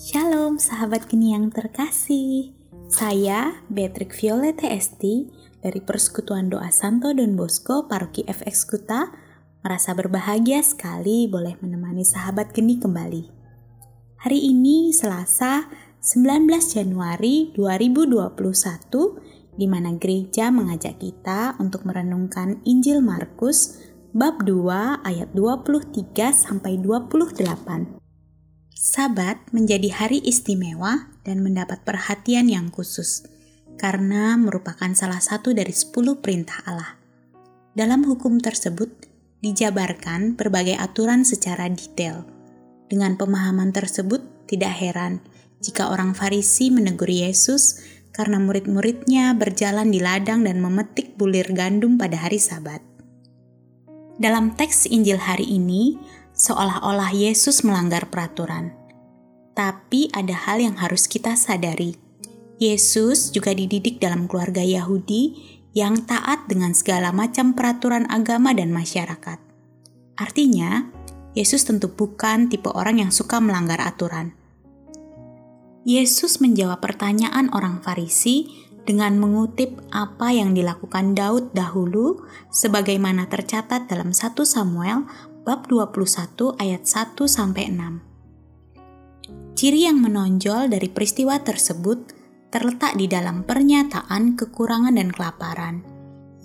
Shalom sahabat geni yang terkasih. Saya Beatrix Violeta Esti dari Persekutuan Doa Santo Don Bosco Paroki FX Kuta merasa berbahagia sekali boleh menemani sahabat geni kembali. Hari ini Selasa 19 Januari 2021 di mana gereja mengajak kita untuk merenungkan Injil Markus bab 2 ayat 23 sampai 28. Sabat menjadi hari istimewa dan mendapat perhatian yang khusus karena merupakan salah satu dari 10 perintah Allah. Dalam hukum tersebut dijabarkan berbagai aturan secara detail. Dengan pemahaman tersebut, tidak heran jika orang Farisi menegur Yesus karena murid-muridnya berjalan di ladang dan memetik bulir gandum pada hari Sabat. Dalam teks Injil hari ini, seolah-olah Yesus melanggar peraturan. Tapi ada hal yang harus kita sadari. Yesus juga dididik dalam keluarga Yahudi yang taat dengan segala macam peraturan agama dan masyarakat. Artinya, Yesus tentu bukan tipe orang yang suka melanggar aturan. Yesus menjawab pertanyaan orang Farisi dengan mengutip apa yang dilakukan Daud dahulu sebagaimana tercatat dalam 1 Samuel bab 21 ayat 1 sampai 6. Ciri yang menonjol dari peristiwa tersebut terletak di dalam pernyataan kekurangan dan kelaparan.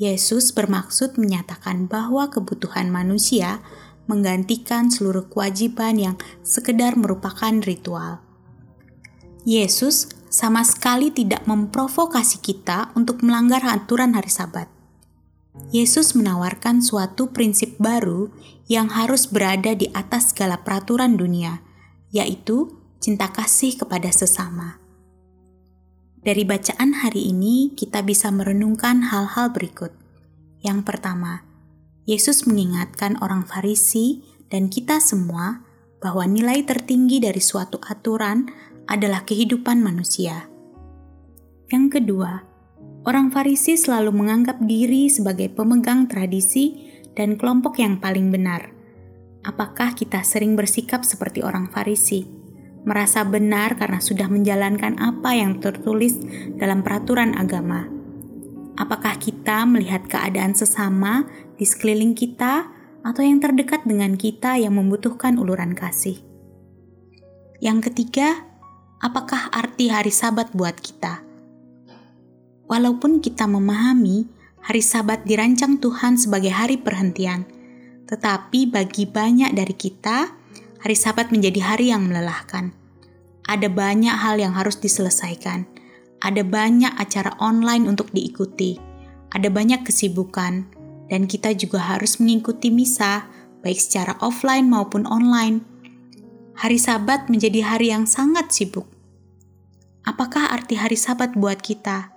Yesus bermaksud menyatakan bahwa kebutuhan manusia menggantikan seluruh kewajiban yang sekedar merupakan ritual. Yesus sama sekali tidak memprovokasi kita untuk melanggar aturan hari Sabat. Yesus menawarkan suatu prinsip baru yang harus berada di atas segala peraturan dunia, yaitu cinta kasih kepada sesama. Dari bacaan hari ini, kita bisa merenungkan hal-hal berikut. Yang pertama, Yesus mengingatkan orang Farisi dan kita semua bahwa nilai tertinggi dari suatu aturan adalah kehidupan manusia. Yang kedua, orang Farisi selalu menganggap diri sebagai pemegang tradisi dan kelompok yang paling benar. Apakah kita sering bersikap seperti orang Farisi, merasa benar karena sudah menjalankan apa yang tertulis dalam peraturan agama? Apakah kita melihat keadaan sesama di sekeliling kita atau yang terdekat dengan kita yang membutuhkan uluran kasih? Yang ketiga, apakah arti hari Sabat buat kita? Walaupun kita memahami hari Sabat dirancang Tuhan sebagai hari perhentian, tetapi bagi banyak dari kita, hari Sabat menjadi hari yang melelahkan. Ada banyak hal yang harus diselesaikan, ada banyak acara online untuk diikuti, ada banyak kesibukan, dan kita juga harus mengikuti misa, baik secara offline maupun online. Hari Sabat menjadi hari yang sangat sibuk. Apakah arti hari Sabat buat kita?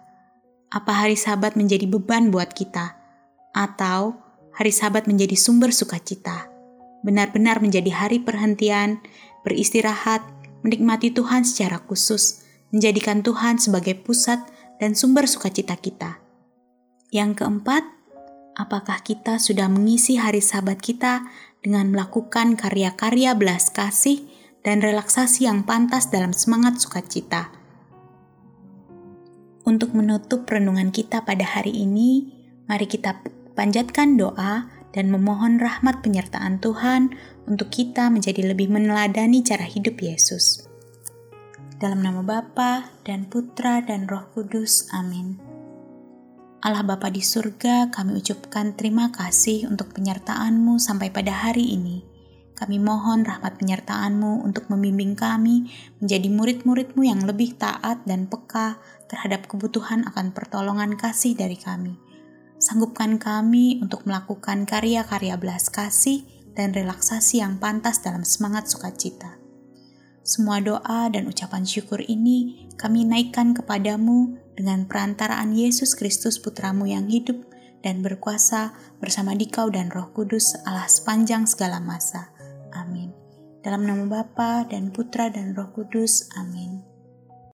Apa hari Sabat menjadi beban buat kita? Atau hari Sabat menjadi sumber sukacita? Benar-benar menjadi hari perhentian, beristirahat, menikmati Tuhan secara khusus, menjadikan Tuhan sebagai pusat dan sumber sukacita kita. Yang keempat, apakah kita sudah mengisi hari Sabat kita dengan melakukan karya-karya belas kasih dan relaksasi yang pantas dalam semangat sukacita? Untuk menutup renungan kita pada hari ini, mari kita panjatkan doa dan memohon rahmat penyertaan Tuhan untuk kita menjadi lebih meneladani cara hidup Yesus. Dalam nama Bapa dan Putra dan Roh Kudus. Amin. Allah Bapa di surga, kami ucapkan terima kasih untuk penyertaan-Mu sampai pada hari ini. Kami mohon rahmat penyertaan-Mu untuk membimbing kami menjadi murid-murid-Mu yang lebih taat dan peka terhadap kebutuhan akan pertolongan kasih dari kami. Sanggupkan kami untuk melakukan karya-karya belas kasih dan relaksasi yang pantas dalam semangat sukacita. Semua doa dan ucapan syukur ini kami naikkan kepadamu dengan perantaraan Yesus Kristus Putramu yang hidup dan berkuasa bersama Dikau dan Roh Kudus Allah sepanjang segala masa. Amin. Dalam nama Bapa dan Putra dan Roh Kudus. Amin.